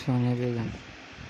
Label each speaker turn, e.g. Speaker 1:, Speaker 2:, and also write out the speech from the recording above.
Speaker 1: Soalnya beda.